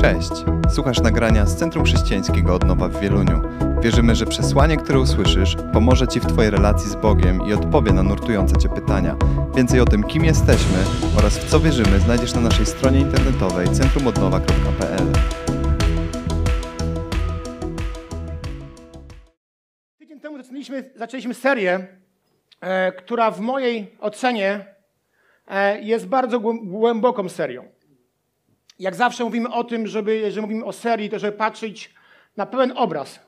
Cześć! Słuchasz nagrania z Centrum Chrześcijańskiego Odnowa w Wieluniu. Wierzymy, że przesłanie, które usłyszysz, pomoże Ci w Twojej relacji z Bogiem i odpowie na nurtujące Cię pytania. Więcej o tym, kim jesteśmy oraz w co wierzymy, znajdziesz na naszej stronie internetowej centrumodnowa.pl. Tydzień temu zaczęliśmy, zaczęliśmy serię, e, która w mojej ocenie e, jest bardzo głę- głęboką serią. Jak zawsze mówimy o tym, żeby, jeżeli mówimy o serii, to żeby patrzeć na pełen obraz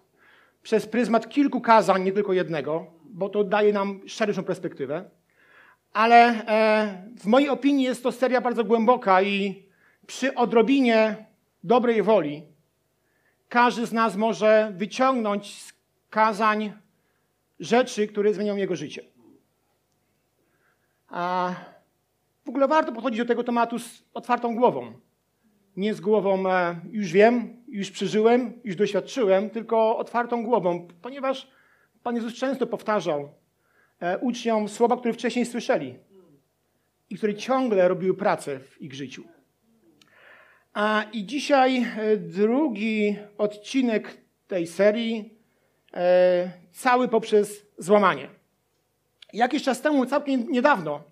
przez pryzmat kilku kazań, nie tylko jednego, bo to daje nam szerszą perspektywę. Ale e, w mojej opinii jest to seria bardzo głęboka i przy odrobinie dobrej woli każdy z nas może wyciągnąć z kazań rzeczy, które zmienią jego życie. A w ogóle warto podchodzić do tego tematu z otwartą głową. Nie z głową e, już wiem, już przeżyłem, już doświadczyłem, tylko otwartą głową, ponieważ Pan Jezus często powtarzał e, uczniom słowa, które wcześniej słyszeli i które ciągle robiły pracę w ich życiu. A i dzisiaj e, drugi odcinek tej serii, cały poprzez złamanie. Jakiś czas temu, całkiem niedawno,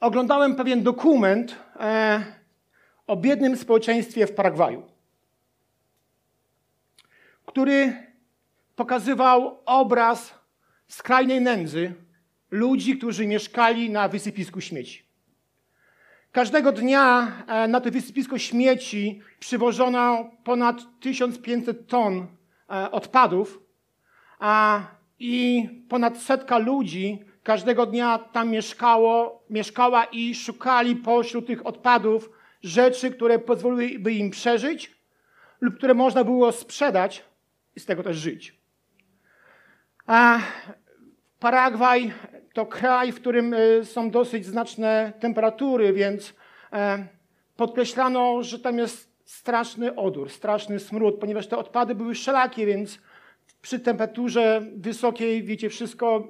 oglądałem pewien dokument o biednym społeczeństwie w Paragwaju, który pokazywał obraz skrajnej nędzy ludzi, którzy mieszkali na wysypisku śmieci. Każdego dnia e, na to wysypisko śmieci przywożono ponad 1500 ton e, odpadów, a i ponad setka ludzi każdego dnia tam mieszkało, mieszkała i szukali pośród tych odpadów rzeczy, które pozwoliłyby im przeżyć lub które można było sprzedać i z tego też żyć. A Paragwaj to kraj, w którym y, są dosyć znaczne temperatury, więc e, podkreślano, że tam jest straszny odór, straszny smród, ponieważ te odpady były wszelakie, więc przy temperaturze wysokiej, wiecie, wszystko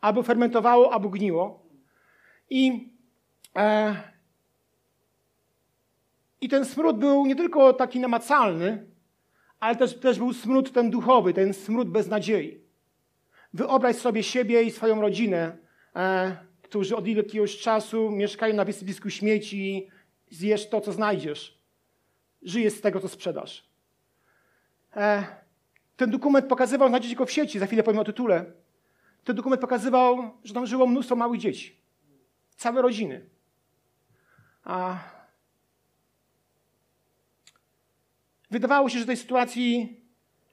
albo fermentowało, albo gniło. I, e, I ten smród był nie tylko taki namacalny, ale też, też był smród ten duchowy, ten smród beznadziei. Wyobraź sobie siebie i swoją rodzinę, e, którzy od jakiegoś czasu mieszkają na wysypisku śmieci, zjesz to, co znajdziesz. Żyjesz z tego, co sprzedasz. E, ten dokument pokazywał, znajdziecie go w sieci, za chwilę powiem o tytule. Ten dokument pokazywał, że tam żyło mnóstwo małych dzieci. Całe rodziny. A wydawało się, że tej sytuacji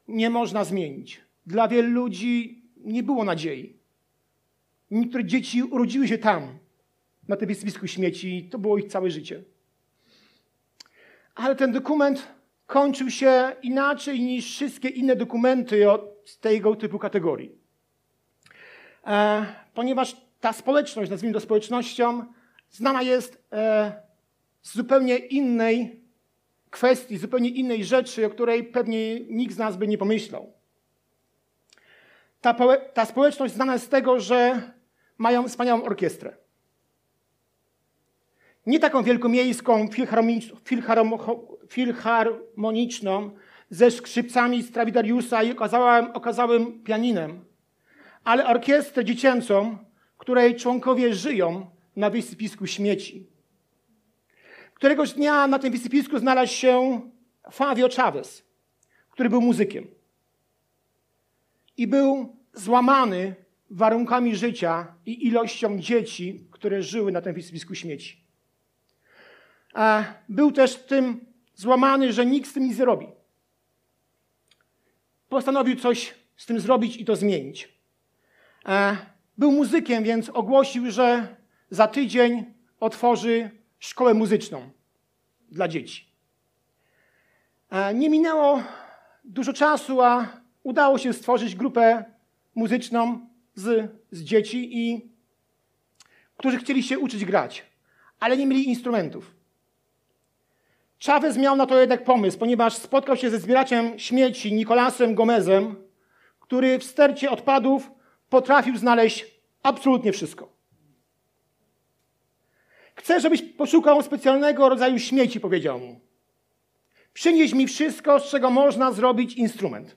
nie można zmienić. Dla wielu ludzi nie było nadziei. Niektóre dzieci urodziły się tam, na tym wysypisku śmieci, i to było ich całe życie. Ale ten dokument kończył się inaczej niż wszystkie inne dokumenty z tego typu kategorii. E, ponieważ ta społeczność, nazwijmy to społecznością, znana jest e, z zupełnie innej kwestii, zupełnie innej rzeczy, o której pewnie nikt z nas by nie pomyślał. Ta, ta społeczność znana jest z tego, że mają wspaniałą orkiestrę. Nie taką wielkomiejską, filharmoniczną, ze skrzypcami Stradivariusa i okazałym, okazałym pianinem, ale orkiestrę dziecięcą, której członkowie żyją na wysypisku śmieci. Któregoś dnia na tym wysypisku znalazł się Fabio Chavez, który był muzykiem. I był złamany warunkami życia i ilością dzieci, które żyły na tym wysypisku śmieci. A był też tym złamany, że nikt z tym nic nie robi. Postanowił coś z tym zrobić i to zmienić. Był muzykiem, więc ogłosił, że za tydzień otworzy szkołę muzyczną dla dzieci. Nie minęło dużo czasu, a udało się stworzyć grupę muzyczną z, z dzieci, i, którzy chcieli się uczyć grać, ale nie mieli instrumentów. Chavez miał na to jednak pomysł, ponieważ spotkał się ze zbieraczem śmieci Nicolasem Gomezem, który w stercie odpadów potrafił znaleźć absolutnie wszystko. Chcę, żebyś poszukał specjalnego rodzaju śmieci, powiedział mu. Przynieś mi wszystko, z czego można zrobić instrument.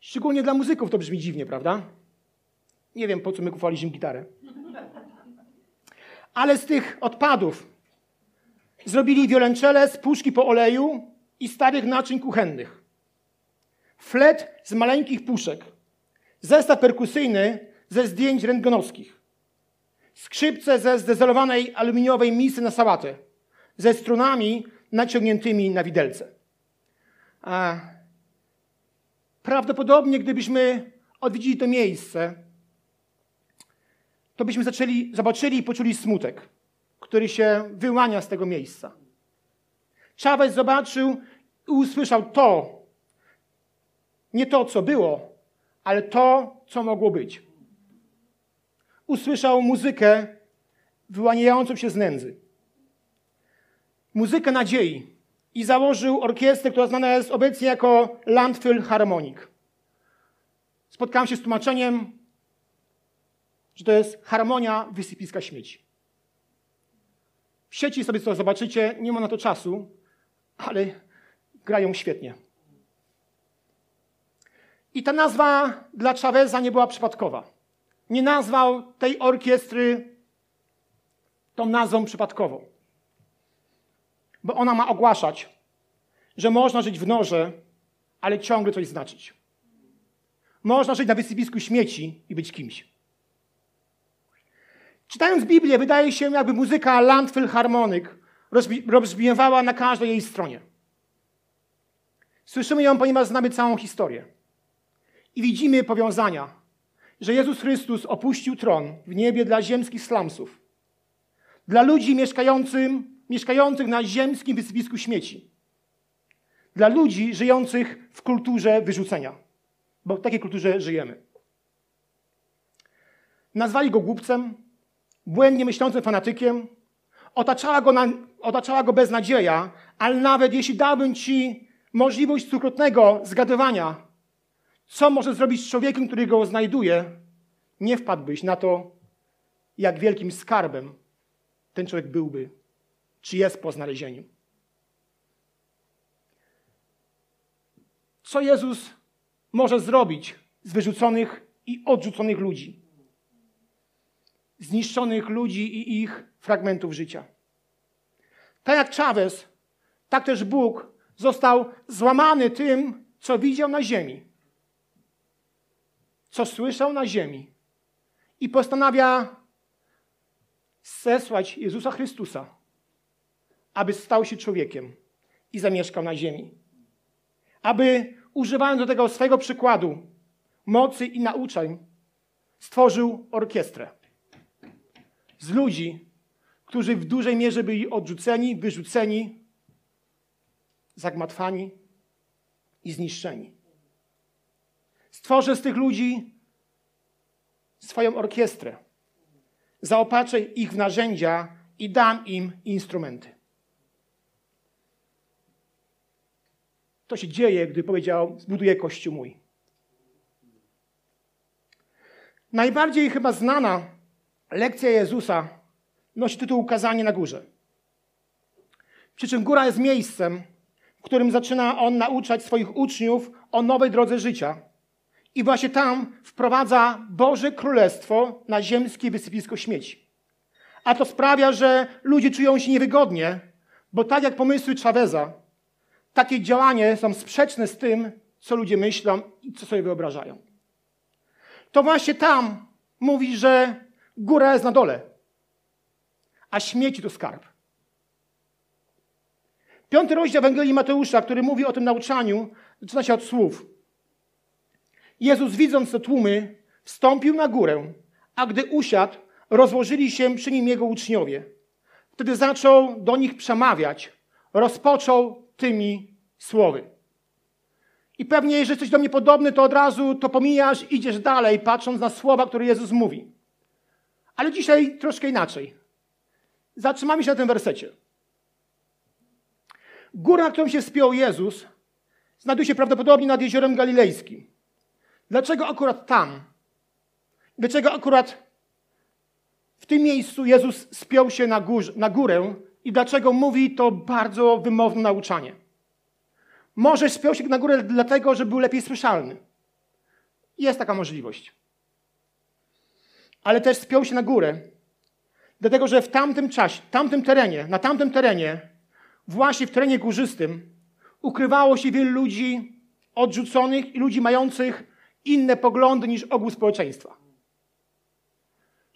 Szczególnie dla muzyków to brzmi dziwnie, prawda? Nie wiem, po co my kupowaliśmy gitarę. Ale z tych odpadów zrobili wiolonczele z puszki po oleju i starych naczyń kuchennych. Flet z maleńkich puszek. Zestaw perkusyjny ze zdjęć rentgenowskich. Skrzypce ze zdezelowanej aluminiowej misy na sałatę. Ze strunami naciągniętymi na widelce. A prawdopodobnie, gdybyśmy odwiedzili to miejsce, to byśmy zaczęli, zobaczyli i poczuli smutek, który się wyłania z tego miejsca. Chavez zobaczył i usłyszał to, nie to, co było, ale to, co mogło być. Usłyszał muzykę wyłaniającą się z nędzy. Muzykę nadziei i założył orkiestrę, która znana jest obecnie jako Landfill Harmonic. Spotkałem się z tłumaczeniem, że to jest harmonia wysypiska śmieci. W sieci sobie to zobaczycie, nie ma na to czasu, ale grają świetnie. I ta nazwa dla Chaveza nie była przypadkowa. Nie nazwał tej orkiestry tą nazwą przypadkową. Bo ona ma ogłaszać, że można żyć w norze, ale ciągle coś znaczyć. Można żyć na wysypisku śmieci i być kimś. Czytając Biblię, wydaje się, jakby muzyka Landfill Harmonic rozbrzmiewała na każdej jej stronie. Słyszymy ją, ponieważ znamy całą historię. I widzimy powiązania, że Jezus Chrystus opuścił tron w niebie dla ziemskich slumsów, dla ludzi mieszkających na ziemskim wysypisku śmieci, dla ludzi żyjących w kulturze wyrzucenia, bo w takiej kulturze żyjemy. Nazwali go głupcem, błędnie myślącym fanatykiem, otaczała go, na, otaczała go beznadzieja, ale nawet jeśli dałbym ci możliwość stukrotnego zgadywania, co może zrobić z człowiekiem, który go znajduje, nie wpadłbyś na to, jak wielkim skarbem ten człowiek byłby, czy jest po znalezieniu. Co Jezus może zrobić z wyrzuconych i odrzuconych ludzi? Zniszczonych ludzi i ich fragmentów życia. Tak jak Chavez, tak też Bóg został złamany tym, co widział na ziemi co słyszał na ziemi i postanawia zesłać Jezusa Chrystusa, aby stał się człowiekiem i zamieszkał na ziemi. Aby używając do tego swojego przykładu, mocy i nauczeń, stworzył orkiestrę z ludzi, którzy w dużej mierze byli odrzuceni, wyrzuceni, zagmatwani i zniszczeni. Stworzę z tych ludzi swoją orkiestrę. Zaopatrzę ich w narzędzia i dam im instrumenty. To się dzieje, gdy powiedział: Zbuduję kościół mój. Najbardziej chyba znana lekcja Jezusa nosi tytuł Ukazanie na górze. Przy czym góra jest miejscem, w którym zaczyna on nauczać swoich uczniów o nowej drodze życia i właśnie tam wprowadza Boże Królestwo na ziemskie wysypisko śmieci. A to sprawia, że ludzie czują się niewygodnie, bo tak jak pomysły Chaveza, takie działania są sprzeczne z tym, co ludzie myślą i co sobie wyobrażają. To właśnie tam mówi, że góra jest na dole, a śmieci to skarb. Piąty rozdział Ewangelii Mateusza, który mówi o tym nauczaniu, zaczyna się od słów. Jezus, widząc te tłumy, wstąpił na górę, a gdy usiadł, rozłożyli się przy nim jego uczniowie. Wtedy zaczął do nich przemawiać. Rozpoczął tymi słowy. I pewnie, jeżeli jesteś do mnie podobny, to od razu to pomijasz, idziesz dalej, patrząc na słowa, które Jezus mówi. Ale dzisiaj troszkę inaczej. Zatrzymamy się na tym wersecie. Góra, na którą się wspiął Jezus, znajduje się prawdopodobnie nad jeziorem galilejskim. Dlaczego akurat tam? Dlaczego akurat w tym miejscu Jezus spiął się na, górze, na górę i dlaczego mówi to bardzo wymowne nauczanie. Może spiął się na górę dlatego, że był lepiej słyszalny. Jest taka możliwość. Ale też spiął się na górę, dlatego że w tamtym czasie, tamtym terenie, na tamtym terenie, właśnie w terenie górzystym, ukrywało się wielu ludzi odrzuconych i ludzi mających inne poglądy niż ogół społeczeństwa.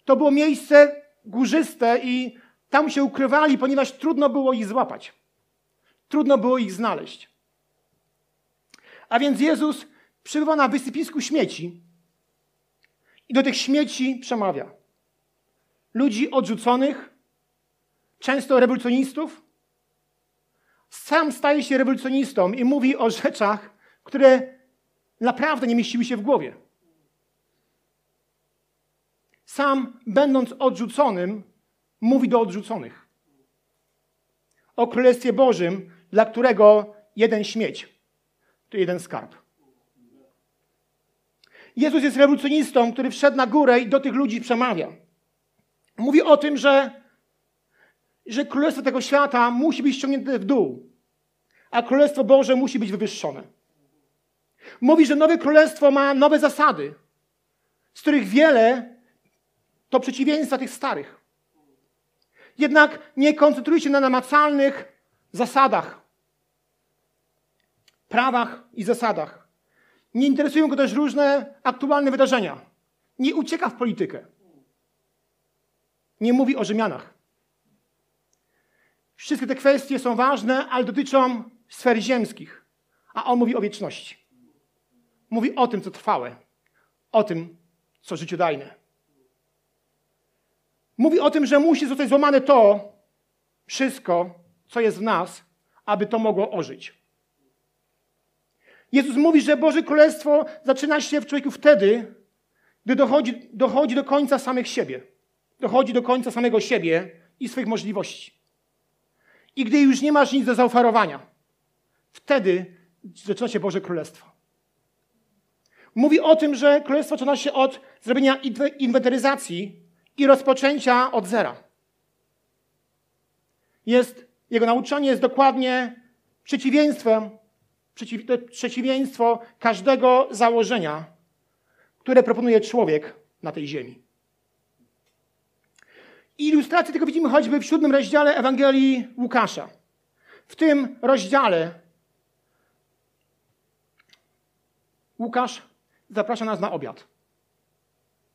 To było miejsce górzyste i tam się ukrywali, ponieważ trudno było ich złapać. Trudno było ich znaleźć. A więc Jezus przybywa na wysypisku śmieci i do tych śmieci przemawia. Ludzi odrzuconych, często rewolucjonistów. Sam staje się rewolucjonistą i mówi o rzeczach, które naprawdę nie mieściły się w głowie. Sam, będąc odrzuconym, mówi do odrzuconych. O Królestwie Bożym, dla którego jeden śmieć to jeden skarb. Jezus jest rewolucjonistą, który wszedł na górę i do tych ludzi przemawia. Mówi o tym, że, że królestwo tego świata musi być ściągnięte w dół, a królestwo Boże musi być wywyższone. Mówi, że nowe królestwo ma nowe zasady, z których wiele to przeciwieństwa tych starych. Jednak nie koncentruje się na namacalnych zasadach, prawach i zasadach. Nie interesują go też różne aktualne wydarzenia. Nie ucieka w politykę. Nie mówi o Rzymianach. Wszystkie te kwestie są ważne, ale dotyczą sfer ziemskich, a on mówi o wieczności. Mówi o tym, co trwałe, o tym, co życiodajne. Mówi o tym, że musi zostać złamane to wszystko, co jest w nas, aby to mogło ożyć. Jezus mówi, że Boże Królestwo zaczyna się w człowieku wtedy, gdy dochodzi, dochodzi do końca samych siebie. Dochodzi do końca samego siebie i swoich możliwości. I gdy już nie masz nic do zaoferowania, wtedy zaczyna się Boże Królestwo. Mówi o tym, że Królestwo zaczyna się od zrobienia inwentaryzacji i rozpoczęcia od zera. Jest, jego nauczanie jest dokładnie przeciwieństwem, przeciw, przeciwieństwo każdego założenia, które proponuje człowiek na tej ziemi. I ilustrację tego widzimy choćby w siódmym rozdziale Ewangelii Łukasza. W tym rozdziale Łukasz zaprasza nas na obiad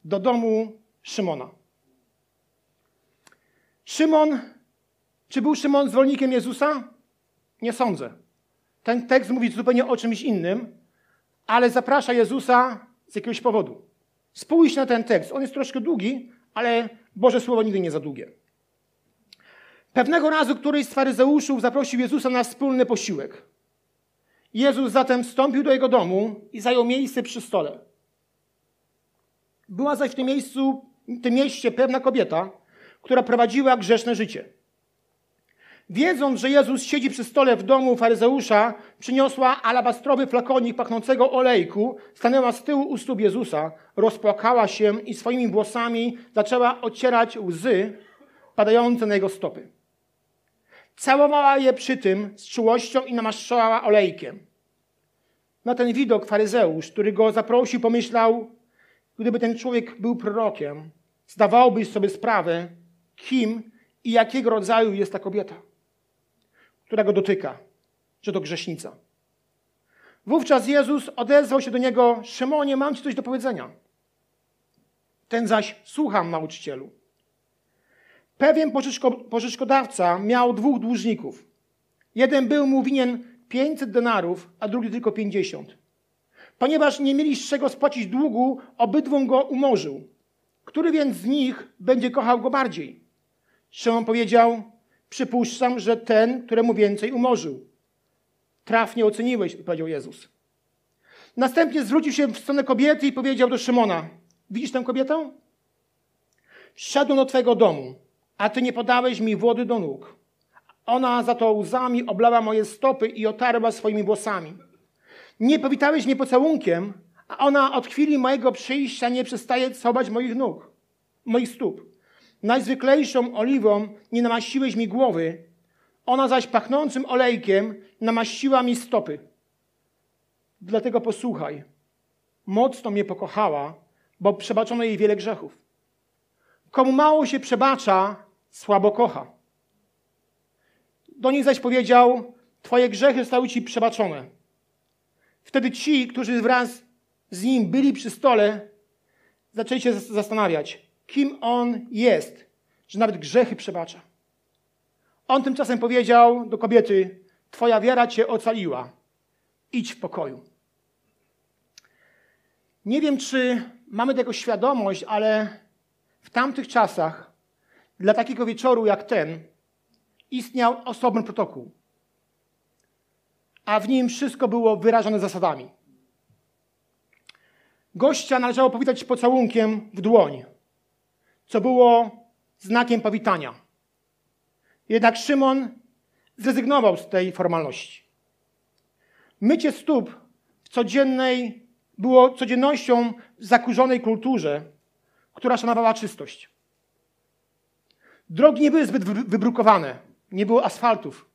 do domu Szymona. Szymon, czy był Szymon zwolennikiem Jezusa? Nie sądzę. Ten tekst mówi zupełnie o czymś innym, ale zaprasza Jezusa z jakiegoś powodu. Spójrz na ten tekst. On jest troszkę długi, ale Boże Słowo nigdy nie za długie. Pewnego razu któryś z faryzeuszów zaprosił Jezusa na wspólny posiłek. Jezus zatem wstąpił do jego domu i zajął miejsce przy stole. Była zaś w tym miejscu, w tym mieście pewna kobieta, która prowadziła grzeszne życie. Wiedząc, że Jezus siedzi przy stole w domu faryzeusza, przyniosła alabastrowy flakonik pachnącego olejku, stanęła z tyłu u stóp Jezusa, rozpłakała się i swoimi włosami zaczęła ocierać łzy padające na jego stopy. Całowała je przy tym z czułością i namaszczała olejkiem. Na ten widok faryzeusz, który go zaprosił, pomyślał, gdyby ten człowiek był prorokiem, zdawałbyś sobie sprawę, kim i jakiego rodzaju jest ta kobieta, która go dotyka, że to grzesznica. Wówczas Jezus odezwał się do niego: Szymonie, mam ci coś do powiedzenia. Ten zaś: Słucham, nauczycielu. Pewien pożyczko, pożyczkodawca miał dwóch dłużników. Jeden był mu winien 500 denarów, a drugi tylko 50. Ponieważ nie mieli z czego spłacić długu, obydwu go umorzył. Który więc z nich będzie kochał go bardziej? Szymon powiedział, przypuszczam, że ten, któremu więcej umorzył. Trafnie oceniłeś, powiedział Jezus. Następnie zwrócił się w stronę kobiety i powiedział do Szymona, widzisz tę kobietę? Szedłem do twojego domu, a ty nie podałeś mi wody do nóg. Ona za to łzami oblała moje stopy i otarła swoimi włosami. Nie powitałeś mnie pocałunkiem, a ona od chwili mojego przyjścia nie przestaje całować moich nóg, moich stóp. Najzwyklejszą oliwą nie namaściłeś mi głowy, ona zaś pachnącym olejkiem namaściła mi stopy. Dlatego posłuchaj, mocno mnie pokochała, bo przebaczono jej wiele grzechów. Komu mało się przebacza, słabo kocha. Do niej zaś powiedział, twoje grzechy zostały ci przebaczone. Wtedy ci, którzy wraz z nim byli przy stole, zaczęli się zastanawiać, kim on jest, że nawet grzechy przebacza. On tymczasem powiedział do kobiety: Twoja wiara cię ocaliła. Idź w pokoju. Nie wiem, czy mamy tego świadomość, ale w tamtych czasach dla takiego wieczoru jak ten istniał osobny protokół, a w nim wszystko było wyrażone zasadami. Gościa należało powitać pocałunkiem w dłoń, co było znakiem powitania. Jednak Szymon zrezygnował z tej formalności. Mycie stóp w codziennej było codziennością w zakurzonej kulturze, która szanowała czystość. Drogi nie były zbyt wybrukowane, nie było asfaltów.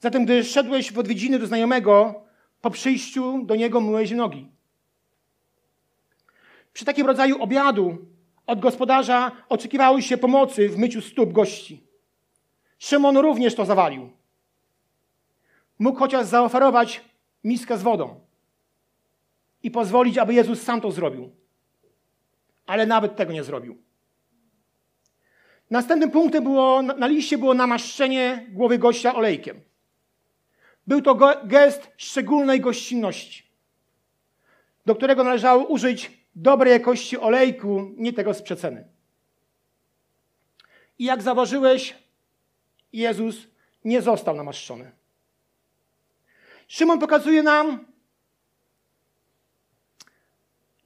Zatem, gdy szedłeś w odwiedziny do znajomego, po przyjściu do niego myłeś nogi. Przy takim rodzaju obiadu od gospodarza oczekiwały się pomocy w myciu stóp gości. Szymon również to zawalił. Mógł chociaż zaoferować miskę z wodą i pozwolić, aby Jezus sam to zrobił. Ale nawet tego nie zrobił. Następnym punktem było, na liście było namaszczenie głowy gościa olejkiem. Był to gest szczególnej gościnności, do którego należało użyć dobrej jakości olejku, nie tego z przeceny. I jak zauważyłeś, Jezus nie został namaszczony. Szymon pokazuje nam,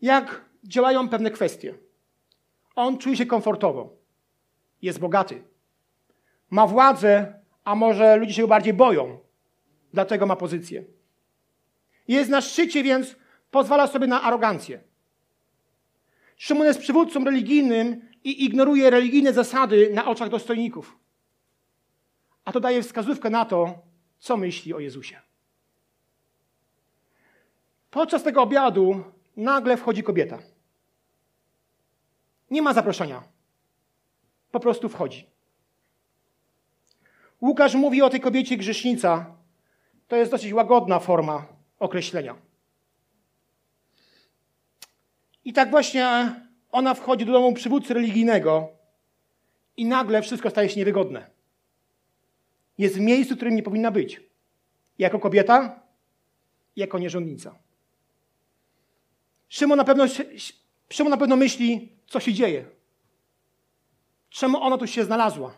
jak działają pewne kwestie. On czuje się komfortowo, jest bogaty, ma władzę, a może ludzie się go bardziej boją, dlatego ma pozycję. Jest na szczycie, więc pozwala sobie na arogancję. Szymon jest przywódcą religijnym i ignoruje religijne zasady na oczach dostojników. A to daje wskazówkę na to, co myśli o Jezusie. Podczas tego obiadu nagle wchodzi kobieta. Nie ma zaproszenia. Po prostu wchodzi. Łukasz mówi o tej kobiecie grzesznica. To jest dosyć łagodna forma określenia. I tak właśnie ona wchodzi do domu przywódcy religijnego i nagle wszystko staje się niewygodne. Jest w miejscu, w którym nie powinna być. Jako kobieta, jako nierządnica. Szymon na pewno, Szymon na pewno myśli, co się dzieje. Czemu ona tu się znalazła?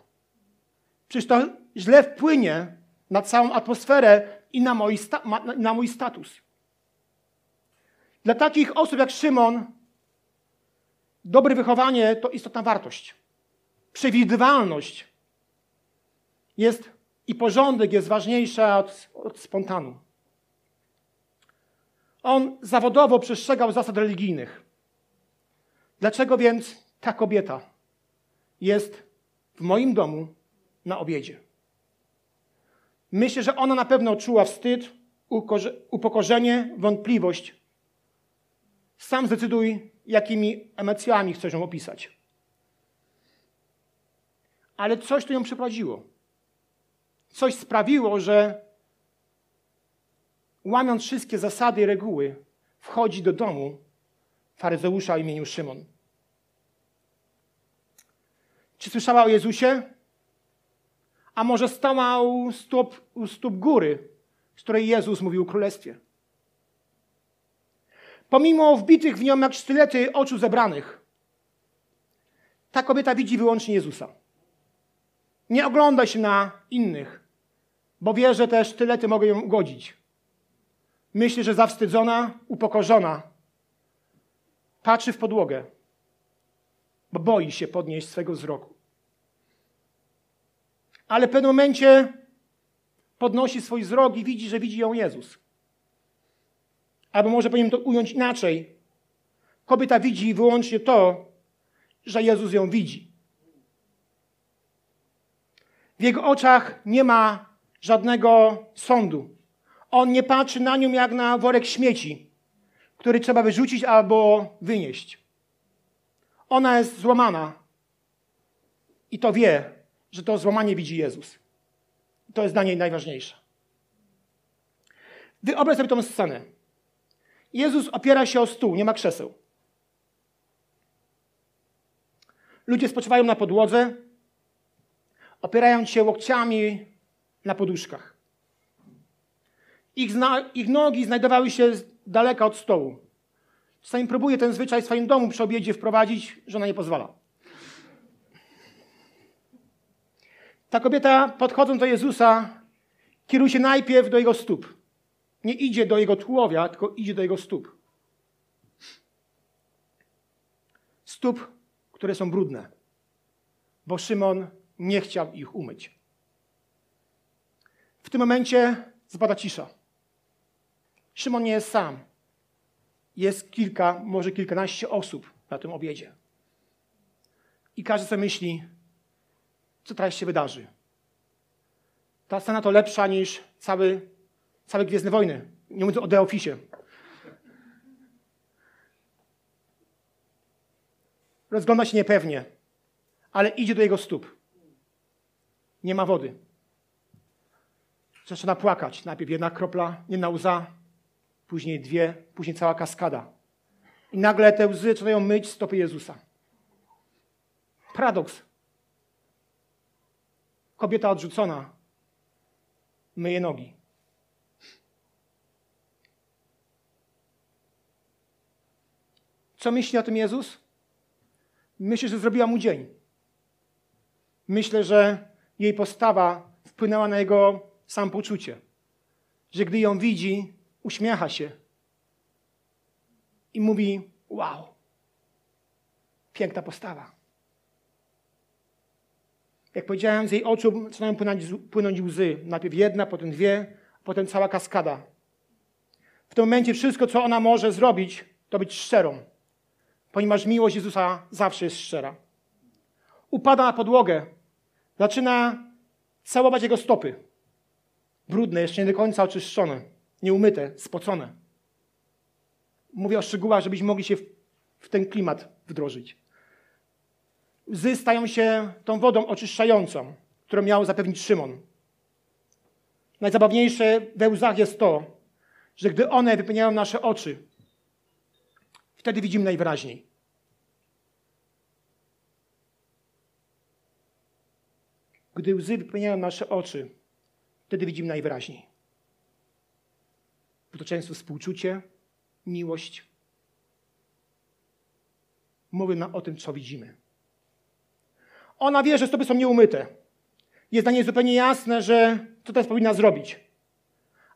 Przecież to źle wpłynie na całą atmosferę i na mój, na mój status. Dla takich osób jak Szymon, dobre wychowanie to istotna wartość. Przewidywalność jest i porządek jest ważniejsza od, od spontanu. On zawodowo przestrzegał zasad religijnych. Dlaczego więc ta kobieta jest w moim domu na obiedzie? Myślę, że ona na pewno czuła wstyd, upokorzenie, wątpliwość. Sam zdecyduj, jakimi emocjami chcesz ją opisać. Ale coś tu ją przeprowadziło. Coś sprawiło, że łamiąc wszystkie zasady i reguły, wchodzi do domu faryzeusza imieniu Szymon. Czy słyszała o Jezusie? A może stała u stóp, u stóp góry, z której Jezus mówił o królestwie? Pomimo wbitych w nią jak sztylety oczu zebranych, ta kobieta widzi wyłącznie Jezusa. Nie ogląda się na innych, bo wie, że te sztylety mogą ją ugodzić. Myśli, że zawstydzona, upokorzona, patrzy w podłogę, bo boi się podnieść swego wzroku. Ale w pewnym momencie podnosi swój wzrok i widzi, że widzi ją Jezus. Albo może powinienem to ująć inaczej. Kobieta widzi wyłącznie to, że Jezus ją widzi. W jego oczach nie ma żadnego sądu. On nie patrzy na nią jak na worek śmieci, który trzeba wyrzucić albo wynieść. Ona jest złamana i to wie, że to złamanie widzi Jezus. To jest dla niej najważniejsze. Wyobraź sobie tą scenę. Jezus opiera się o stół, nie ma krzeseł. Ludzie spoczywają na podłodze, opierając się łokciami na poduszkach. Ich, zna, ich nogi znajdowały się daleka od stołu. Czasami próbuje ten zwyczaj w swoim domu przy obiedzie wprowadzić, żona nie pozwala. Ta kobieta, podchodząc do Jezusa, kieruje się najpierw do jego stóp. Nie idzie do jego tułowia, tylko idzie do jego stóp. Stóp, które są brudne, bo Szymon nie chciał ich umyć. W tym momencie zapada cisza. Szymon nie jest sam. Jest kilka, może kilkanaście osób na tym obiedzie. I każdy sobie myśli, co teraz się wydarzy. Ta scena to lepsza niż cały, całe Gwiezdne Wojny. Nie mówiąc o The Office. Rozgląda się niepewnie, ale idzie do jego stóp. Nie ma wody. Zaczyna płakać. Najpierw jedna kropla, jedna łza, później dwie, później cała kaskada. I nagle te łzy zaczynają myć stopy Jezusa. Paradoks. Kobieta odrzucona myje nogi. Co myśli o tym Jezus? Myślę, że zrobiła mu dzień. Myślę, że jej postawa wpłynęła na jego samopoczucie. Że gdy ją widzi, uśmiecha się i mówi: Wow, piękna postawa. Jak powiedziałem, z jej oczu zaczynają płynąć, płynąć łzy. Najpierw jedna, potem dwie, potem cała kaskada. W tym momencie wszystko, co ona może zrobić, to być szczerą, ponieważ miłość Jezusa zawsze jest szczera. Upada na podłogę, zaczyna całować jego stopy. Brudne, jeszcze nie do końca oczyszczone, nieumyte, spocone. Mówię o szczegółach, żebyśmy mogli się w, w ten klimat wdrożyć. Łzy stają się tą wodą oczyszczającą, którą miał zapewnić Szymon. Najzabawniejsze we łzach jest to, że gdy one wypełniają nasze oczy, wtedy widzimy najwyraźniej. Gdy łzy wypełniają nasze oczy, wtedy widzimy najwyraźniej. Bo to często współczucie, miłość. Mówię o tym, co widzimy. Ona wie, że stopy są nieumyte. Jest dla niej zupełnie jasne, że co teraz powinna zrobić.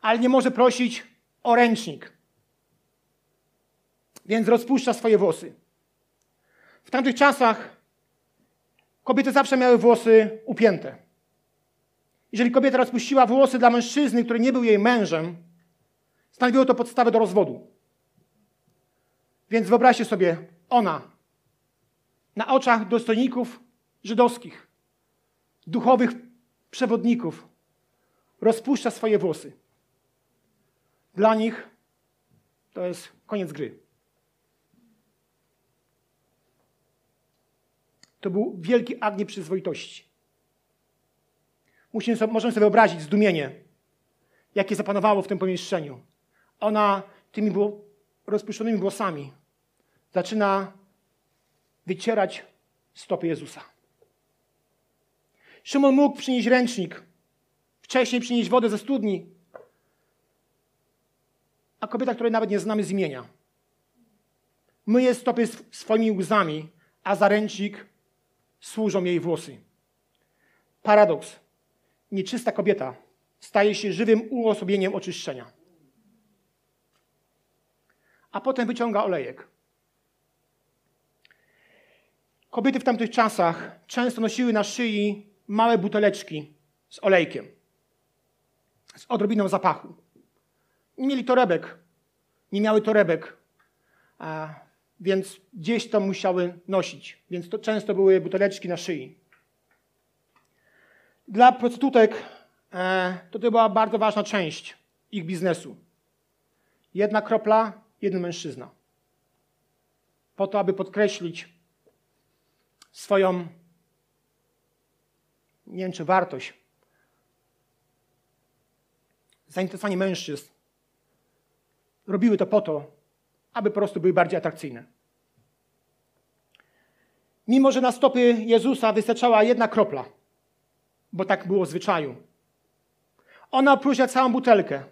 Ale nie może prosić o ręcznik. Więc rozpuszcza swoje włosy. W tamtych czasach kobiety zawsze miały włosy upięte. Jeżeli kobieta rozpuściła włosy dla mężczyzny, który nie był jej mężem, stanowiło to podstawę do rozwodu. Więc wyobraźcie sobie, ona na oczach dostojników żydowskich, duchowych przewodników, rozpuszcza swoje włosy. Dla nich to jest koniec gry. To był wielki akt nieprzyzwoitości. Musimy sobie, możemy sobie wyobrazić zdumienie, jakie zapanowało w tym pomieszczeniu. Ona tymi rozpuszczonymi włosami zaczyna wycierać stopy Jezusa. Szymon mógł przynieść ręcznik, wcześniej przynieść wodę ze studni, a kobieta, której nawet nie znamy z imienia, myje stopy swoimi łzami, a za ręcznik służą jej włosy. Paradoks. Nieczysta kobieta staje się żywym uosobieniem oczyszczenia. A potem wyciąga olejek. Kobiety w tamtych czasach często nosiły na szyi małe buteleczki z olejkiem, z odrobiną zapachu. Nie mieli torebek, nie miały torebek, a, więc gdzieś to musiały nosić, więc to często były buteleczki na szyi. Dla prostytutek e, to, to była bardzo ważna część ich biznesu. Jedna kropla, jeden mężczyzna. Po to, aby podkreślić swoją, nie wiem czy wartość, zainteresowanie mężczyzn. Robiły to po to, aby po prostu były bardziej atrakcyjne. Mimo, że na stopy Jezusa wystarczała jedna kropla, bo tak było w zwyczaju. Ona opróżnia całą butelkę.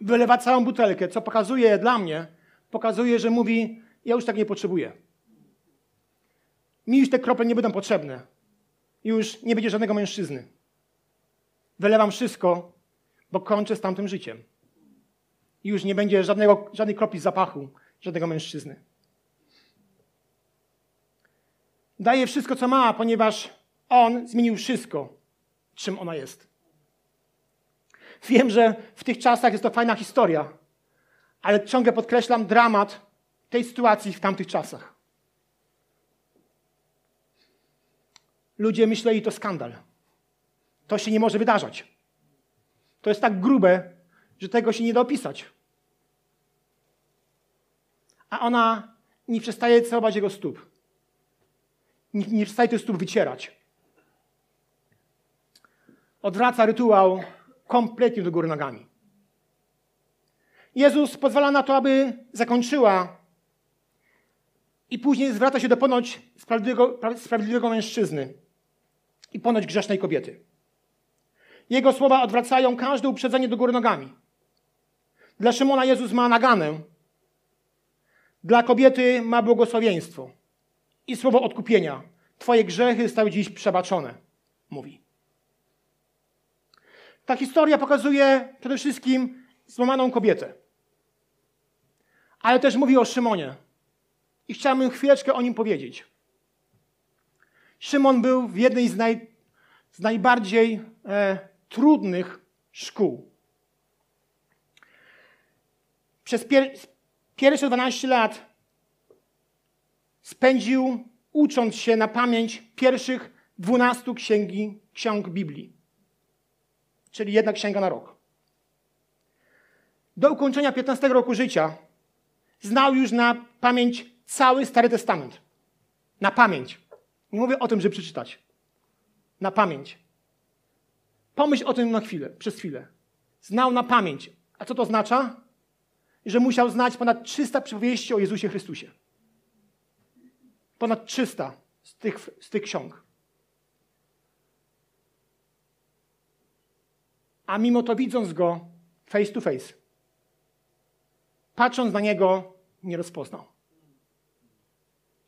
Wylewa całą butelkę, co pokazuje dla mnie, pokazuje, że mówi, ja już tak nie potrzebuję. Mi już te krople nie będą potrzebne. Już nie będzie żadnego mężczyzny. Wylewam wszystko, bo kończę z tamtym życiem. I już nie będzie żadnego, żadnej kropli zapachu, żadnego mężczyzny. Daje wszystko, co ma, ponieważ on zmienił wszystko, czym ona jest. Wiem, że w tych czasach jest to fajna historia, ale ciągle podkreślam dramat tej sytuacji w tamtych czasach. Ludzie myśleli, to skandal. To się nie może wydarzać. To jest tak grube, że tego się nie da opisać. A ona nie przestaje całować jego stóp. Nie, nie przestaje tych stóp wycierać. Odwraca rytuał kompletnie do góry nogami. Jezus pozwala na to, aby zakończyła i później zwraca się do ponoć sprawiedliwego, sprawiedliwego mężczyzny i ponoć grzesznej kobiety. Jego słowa odwracają każde uprzedzenie do góry nogami. Dla Szymona Jezus ma naganę, dla kobiety ma błogosławieństwo i słowo odkupienia. Twoje grzechy zostały dziś przebaczone, mówi. Ta historia pokazuje przede wszystkim złamaną kobietę. Ale też mówi o Szymonie. I chciałbym chwileczkę o nim powiedzieć. Szymon był w jednej z, naj, z najbardziej e, trudnych szkół. Przez pier, pierwsze 12 lat spędził ucząc się na pamięć pierwszych 12 księgi, ksiąg Biblii czyli jedna księga na rok. Do ukończenia 15 roku życia znał już na pamięć cały Stary Testament. Na pamięć. Nie mówię o tym, żeby przeczytać. Na pamięć. Pomyśl o tym na chwilę, przez chwilę. Znał na pamięć. A co to oznacza? Że musiał znać ponad 300 przypowieści o Jezusie Chrystusie. Ponad 300 z tych, z tych ksiąg. a mimo to widząc go face to face, patrząc na niego, nie rozpoznał.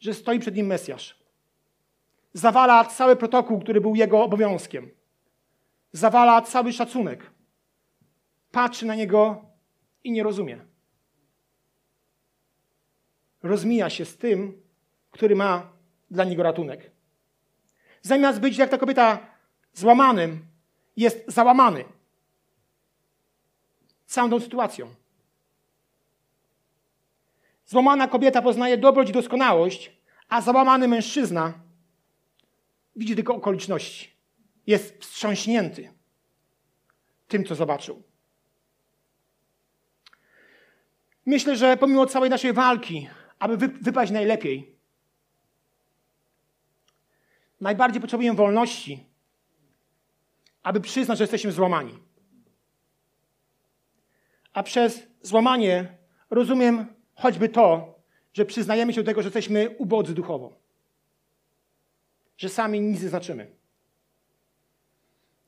Że stoi przed nim Mesjasz. Zawala cały protokół, który był jego obowiązkiem. Zawala cały szacunek. Patrzy na niego i nie rozumie. Rozmija się z tym, który ma dla niego ratunek. Zamiast być jak ta kobieta złamanym, jest załamany całą tą sytuacją. Złamana kobieta poznaje dobroć i doskonałość, a załamany mężczyzna widzi tylko okoliczności. Jest wstrząśnięty tym, co zobaczył. Myślę, że pomimo całej naszej walki, aby wypaść najlepiej, najbardziej potrzebujemy wolności, aby przyznać, że jesteśmy złamani. A przez złamanie rozumiem choćby to, że przyznajemy się do tego, że jesteśmy ubodzy duchowo. Że sami nic nie znaczymy.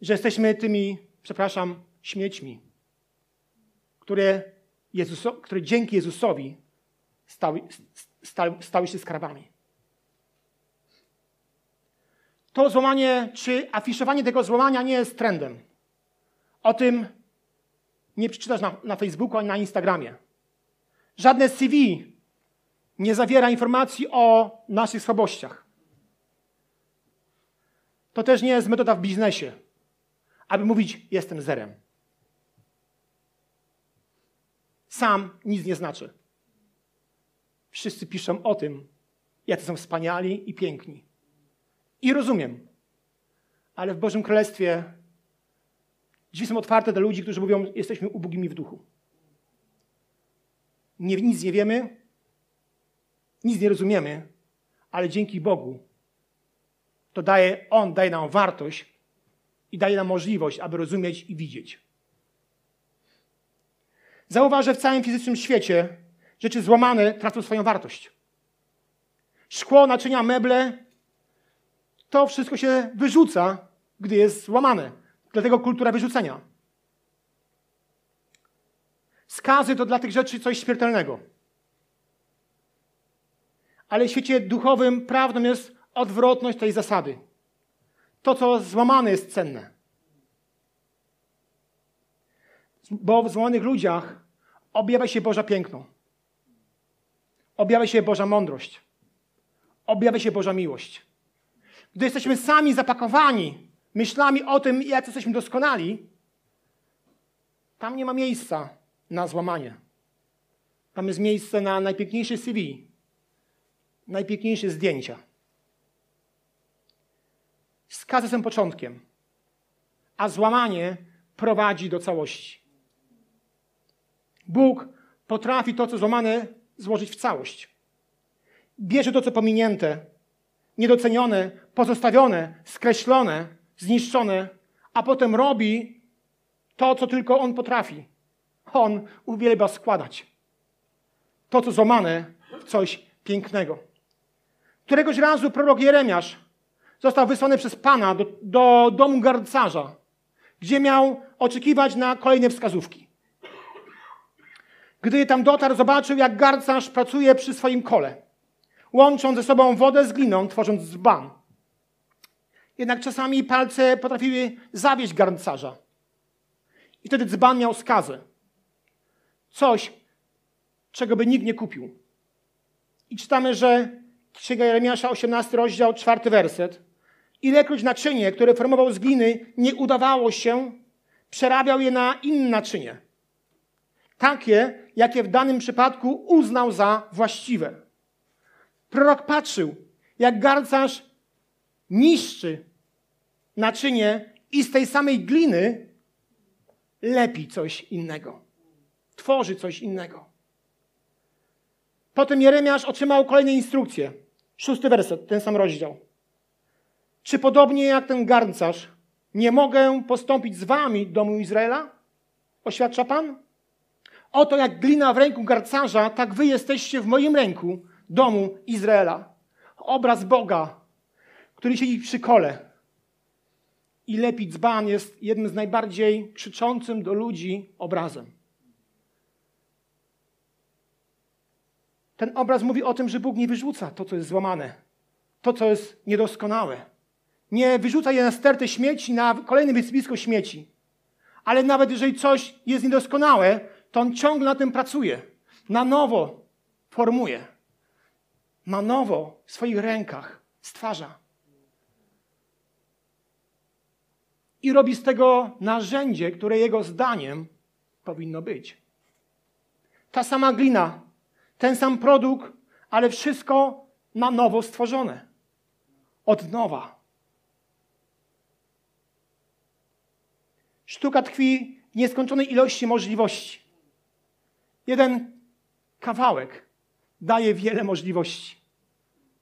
Że jesteśmy tymi, przepraszam, śmiećmi, które, Jezuso, które dzięki Jezusowi stały, stały, stały się skarbami. To złamanie, czy afiszowanie tego złamania nie jest trendem. O tym nie przeczytasz na, na Facebooku ani na Instagramie. Żadne CV nie zawiera informacji o naszych słabościach. To też nie jest metoda w biznesie, aby mówić: Jestem zerem. Sam nic nie znaczy. Wszyscy piszą o tym, jacy są wspaniali i piękni. I rozumiem. ale w Bożym Królestwie drzwi są otwarte dla ludzi, którzy mówią, jesteśmy ubogimi w duchu. Nie, nic nie wiemy, nic nie rozumiemy, ale dzięki Bogu to daje, On daje nam wartość i daje nam możliwość, aby rozumieć i widzieć. Zauważ, że w całym fizycznym świecie rzeczy złamane tracą swoją wartość. Szkło, naczynia, meble, to wszystko się wyrzuca, gdy jest złamane. Dlatego kultura wyrzucenia. Skazy to dla tych rzeczy coś śmiertelnego. Ale w świecie duchowym prawdą jest odwrotność tej zasady. To, co złamane, jest cenne. Bo w złamanych ludziach objawia się Boża piękno. Objawia się Boża mądrość. Objawia się Boża miłość. Gdy jesteśmy sami zapakowani myślami o tym, jak jesteśmy doskonali, tam nie ma miejsca na złamanie. Tam jest miejsce na najpiękniejsze CV, najpiękniejsze zdjęcia. Skazy są początkiem, a złamanie prowadzi do całości. Bóg potrafi to, co złamane, złożyć w całość. Bierze to, co pominięte, niedocenione, pozostawione, skreślone, zniszczone, a potem robi to, co tylko On potrafi. On uwielbia składać to, co złamane, w coś pięknego. Któregoś razu prorok Jeremiasz został wysłany przez Pana do, do domu garncarza, gdzie miał oczekiwać na kolejne wskazówki. Gdy tam dotarł, zobaczył, jak garncarz pracuje przy swoim kole, łącząc ze sobą wodę z gliną, tworząc dzban. Jednak czasami palce potrafiły zawieść garncarza. I wtedy dzban miał skazę. Coś, czego by nikt nie kupił. I czytamy, że Księga Jeremiasza, 18 rozdział, 4 werset. Ilekroć naczynie, które formował z gliny, nie udawało się, przerabiał je na inne naczynie. Takie, jakie w danym przypadku uznał za właściwe. Prorok patrzył, jak garncarz niszczy naczynie i z tej samej gliny lepi coś innego. Tworzy coś innego. Potem Jeremiasz otrzymał kolejne instrukcje. Szósty werset, ten sam rozdział. Czy podobnie jak ten garncarz, nie mogę postąpić z wami, domu Izraela? Oświadcza Pan? Oto jak glina w ręku garncarza, tak wy jesteście w moim ręku, domu Izraela. Obraz Boga, który siedzi przy kole i lepi dzban, jest jednym z najbardziej krzyczącym do ludzi obrazem. Ten obraz mówi o tym, że Bóg nie wyrzuca to, co jest złamane, to, co jest niedoskonałe. Nie wyrzuca je na stertę śmieci, na kolejne wysypisko śmieci. Ale nawet jeżeli coś jest niedoskonałe, to on ciągle na tym pracuje. Na nowo formuje. Na nowo w swoich rękach stwarza. I robi z tego narzędzie, które jego zdaniem powinno być. Ta sama glina ten sam produkt, ale wszystko na nowo stworzone. Od nowa. Sztuka tkwi w nieskończonej ilości możliwości. Jeden kawałek daje wiele możliwości.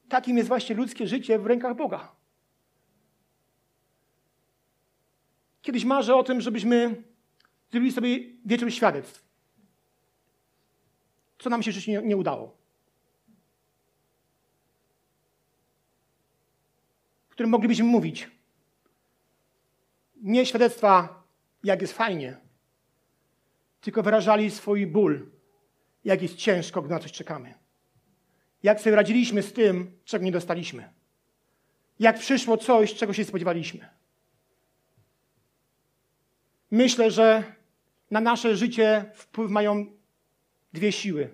Takim jest właśnie ludzkie życie w rękach Boga. Kiedyś marzę o tym, żebyśmy zrobili sobie wieczór świadectw co nam się życie nie, nie udało. W którym moglibyśmy mówić nie świadectwa, jak jest fajnie, tylko wyrażali swój ból, jak jest ciężko, gdy na coś czekamy. Jak sobie radziliśmy z tym, czego nie dostaliśmy. Jak przyszło coś, czego się spodziewaliśmy. Myślę, że na nasze życie wpływ mają dwie siły.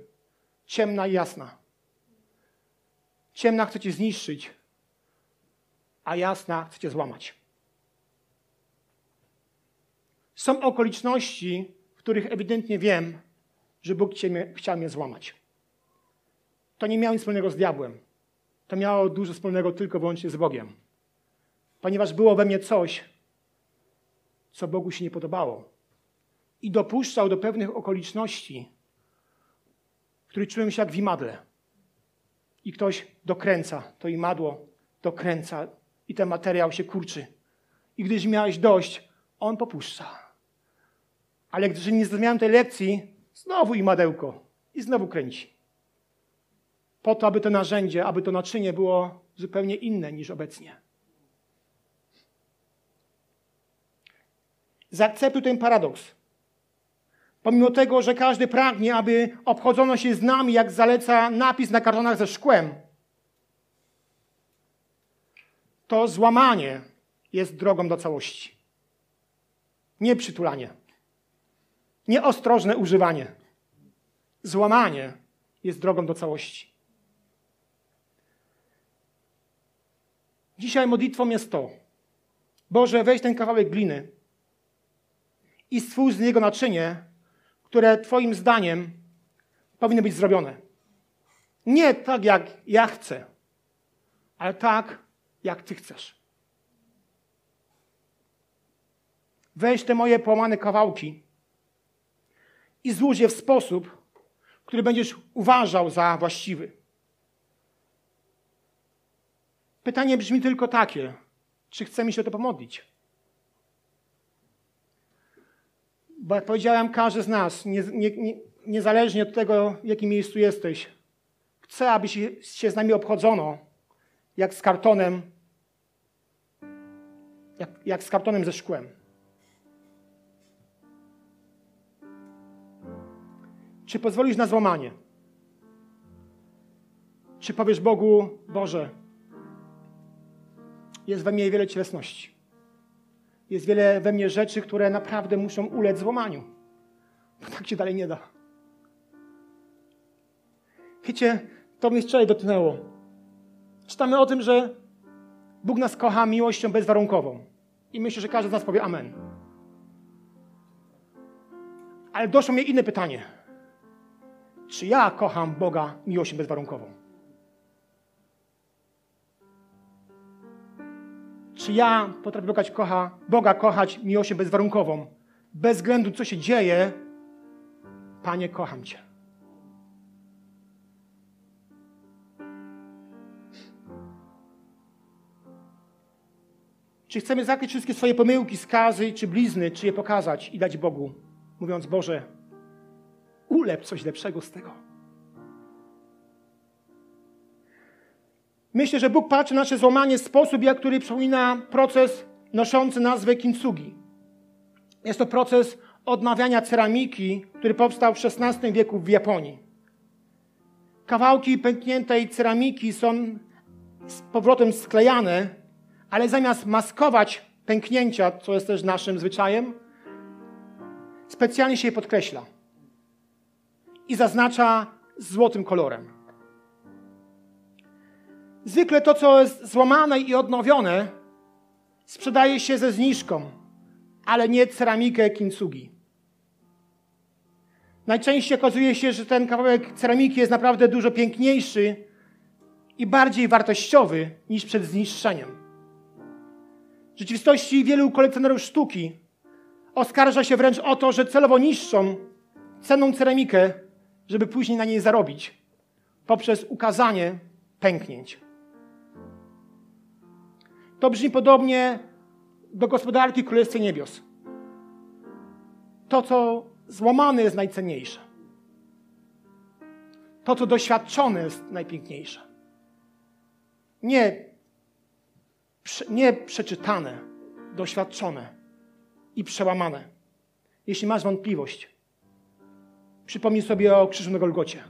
Ciemna i jasna. Ciemna chce cię zniszczyć, a jasna chce cię złamać. Są okoliczności, w których ewidentnie wiem, że Bóg chciał mnie złamać. To nie miało nic wspólnego z diabłem. To miało dużo wspólnego tylko wyłącznie z Bogiem. ponieważ było we mnie coś, co Bogu się nie podobało. I dopuszczał do pewnych okoliczności, w których czułem się jak w imadle. I ktoś dokręca to imadło, dokręca i ten materiał się kurczy. I gdyż miałeś dość, on popuszcza. Ale gdyż nie zrozumiałem tej lekcji, znowu imadełko i znowu kręci. Po to, aby to narzędzie, aby to naczynie było zupełnie inne niż obecnie. Zaakceptuj ten paradoks. Pomimo tego, że każdy pragnie, aby obchodzono się z nami, jak zaleca napis na kartonach ze szkłem, to złamanie jest drogą do całości. Nie przytulanie. Nieostrożne używanie. Złamanie jest drogą do całości. Dzisiaj modlitwą jest to. Boże, weź ten kawałek gliny i stwórz z niego naczynie, które Twoim zdaniem powinno być zrobione. Nie tak, jak ja chcę, ale tak, jak Ty chcesz. Weź te moje połamane kawałki i złóż je w sposób, który będziesz uważał za właściwy. Pytanie brzmi tylko takie: czy chcemy się o to pomodlić? Bo jak powiedziałem, każdy z nas, nie, nie, nie, niezależnie od tego, w jakim miejscu jesteś, chce, aby się, się z nami obchodzono, jak z kartonem, jak, jak z kartonem ze szkłem. Czy pozwolisz na złamanie? Czy powiesz Bogu, Boże, jest we mnie wiele cielesności. Jest wiele we mnie rzeczy, które naprawdę muszą ulec złamaniu. Bo tak się dalej nie da. Wiecie, to mnie wczoraj dotknęło. Czytamy o tym, że Bóg nas kocha miłością bezwarunkową. I myślę, że każdy z nas powie Amen. Ale doszło mnie inne pytanie. Czy ja kocham Boga miłością bezwarunkową? Czy ja potrafię Boga, kocha, Boga kochać miłością bezwarunkową? Bez względu, co się dzieje, Panie, kocham Cię. Czy chcemy zakryć wszystkie swoje pomyłki, skazy czy blizny, czy je pokazać i dać Bogu, mówiąc, Boże, ulep coś lepszego z tego. Myślę, że Bóg patrzy na nasze złamanie w sposób, jak który przypomina proces noszący nazwę kintsugi. Jest to proces odnawiania ceramiki, który powstał w XVI wieku w Japonii. Kawałki pękniętej ceramiki są z powrotem sklejane, ale zamiast maskować pęknięcia, co jest też naszym zwyczajem, specjalnie się je podkreśla i zaznacza złotym kolorem. Zwykle to, co jest złamane i odnowione, sprzedaje się ze zniżką, ale nie ceramikę kintsugi. Najczęściej okazuje się, że ten kawałek ceramiki jest naprawdę dużo piękniejszy i bardziej wartościowy niż przed zniszczeniem. W rzeczywistości wielu kolekcjonerów sztuki oskarża się wręcz o to, że celowo niszczą cenną ceramikę, żeby później na niej zarobić poprzez ukazanie pęknięć. To brzmi podobnie do gospodarki Królestwa Niebios. To, co złamane jest najcenniejsze. To, co doświadczone jest najpiękniejsze. Nie, nie przeczytane, doświadczone i przełamane. Jeśli masz wątpliwość, przypomnij sobie o krzyżu na Golgocie.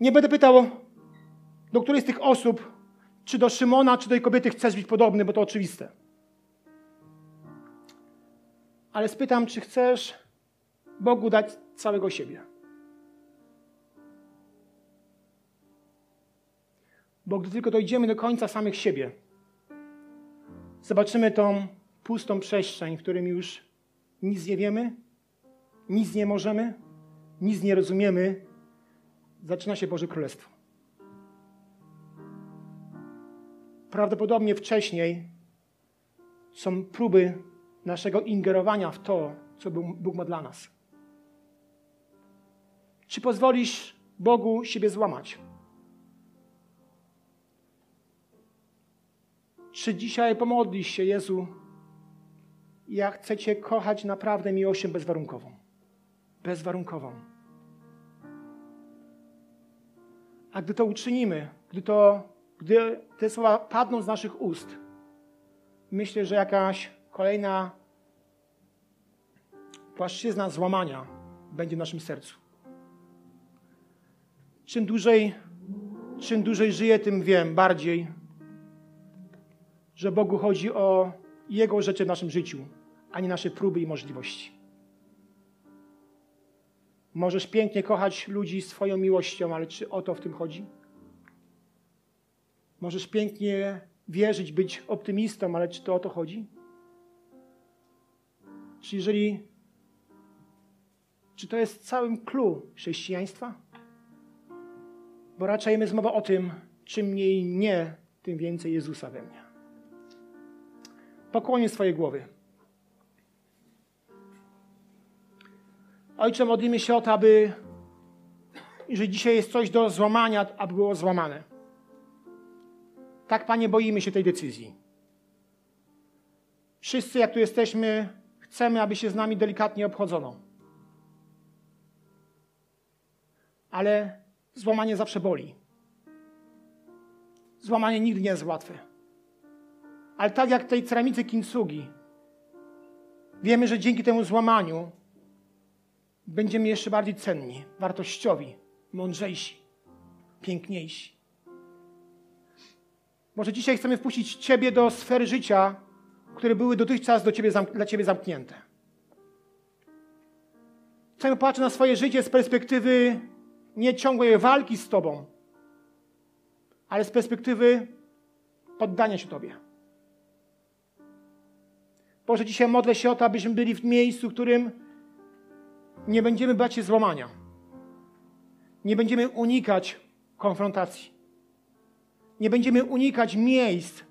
Nie będę pytał, do której z tych osób, czy do Szymona, czy do tej kobiety chcesz być podobny, bo to oczywiste. Ale spytam, czy chcesz Bogu dać całego siebie. Bo gdy tylko dojdziemy do końca samych siebie, zobaczymy tą pustą przestrzeń, w którym już nic nie wiemy, nic nie możemy, nic nie rozumiemy, zaczyna się Boże Królestwo. prawdopodobnie wcześniej są próby naszego ingerowania w to, co Bóg ma dla nas. Czy pozwolisz Bogu siebie złamać? Czy dzisiaj pomodlisz się, Jezu, ja chcę Cię kochać naprawdę miłością bezwarunkową. Bezwarunkową. A gdy to uczynimy, gdy, to, gdy te słowa padną z naszych ust, myślę, że jakaś kolejna płaszczyzna złamania będzie w naszym sercu. Czym dłużej, czym dłużej żyję, tym wiem bardziej, że Bogu chodzi o Jego rzeczy w naszym życiu, a nie nasze próby i możliwości. Możesz pięknie kochać ludzi swoją miłością, ale czy o to w tym chodzi? Możesz pięknie wierzyć, być optymistą, ale czy to o to chodzi? Czy jeżeli czy to jest całym clue chrześcijaństwa? Bo raczej jest mowa o tym, czym mniej mnie, tym więcej Jezusa we mnie. Pokłonię swoje głowy. Ojcze, modlimy się o to, aby, jeżeli dzisiaj jest coś do złamania, aby było złamane. Tak, Panie, boimy się tej decyzji. Wszyscy, jak tu jesteśmy, chcemy, aby się z nami delikatnie obchodzono. Ale złamanie zawsze boli. Złamanie nigdy nie jest łatwe. Ale tak jak tej ceramicy kintsugi, wiemy, że dzięki temu złamaniu będziemy jeszcze bardziej cenni, wartościowi, mądrzejsi, piękniejsi. Może dzisiaj chcemy wpuścić Ciebie do sfery życia, które były dotychczas do ciebie, dla Ciebie zamknięte. Chcemy patrzeć na swoje życie z perspektywy nie ciągłej walki z Tobą, ale z perspektywy poddania się Tobie. Boże, dzisiaj modlę się o to, abyśmy byli w miejscu, w którym nie będziemy bać się złamania. Nie będziemy unikać konfrontacji. Nie będziemy unikać miejsc,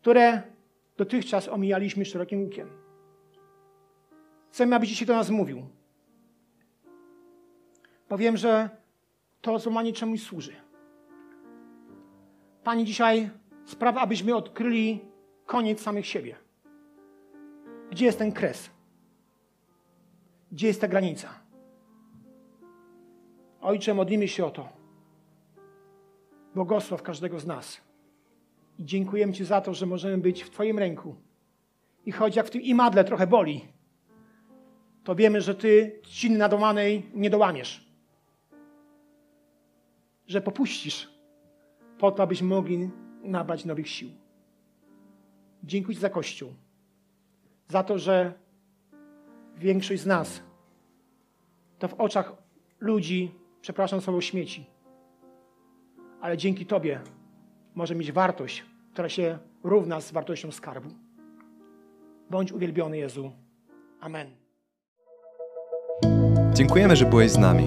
które dotychczas omijaliśmy szerokim łukiem. Chcemy, abyś dzisiaj do nas mówił. Powiem, że to złamanie czemuś służy. Pani dzisiaj sprawa, abyśmy odkryli koniec samych siebie. Gdzie jest ten kres? Gdzie jest ta granica? Ojcze, modlimy się o to. Błogosław każdego z nas. I dziękujemy Ci za to, że możemy być w Twoim ręku. I choć jak w tym imadle trochę boli, to wiemy, że Ty trzciny nadomanej nie dołamiesz. Że popuścisz po to, abyśmy mogli nabrać nowych sił. Dziękuję za Kościół. Za to, że większość z nas to w oczach ludzi, przepraszam, są śmieci. Ale dzięki Tobie może mieć wartość, która się równa z wartością skarbu. Bądź uwielbiony Jezu. Amen. Dziękujemy, że byłeś z nami.